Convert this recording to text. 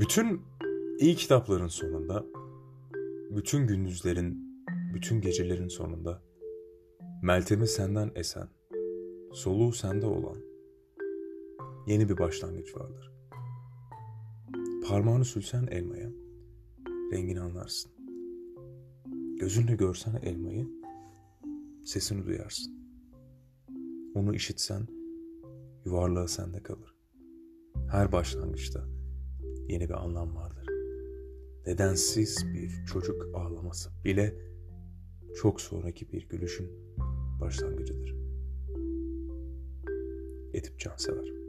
Bütün iyi kitapların sonunda, bütün gündüzlerin, bütün gecelerin sonunda Meltem'i senden esen, soluğu sende olan yeni bir başlangıç vardır. Parmağını sülsen elmaya, rengini anlarsın. Gözünle görsen elmayı, sesini duyarsın. Onu işitsen, yuvarlığı sende kalır. Her başlangıçta yeni bir anlam vardır. Nedensiz bir çocuk ağlaması bile çok sonraki bir gülüşün başlangıcıdır. Edip Cansever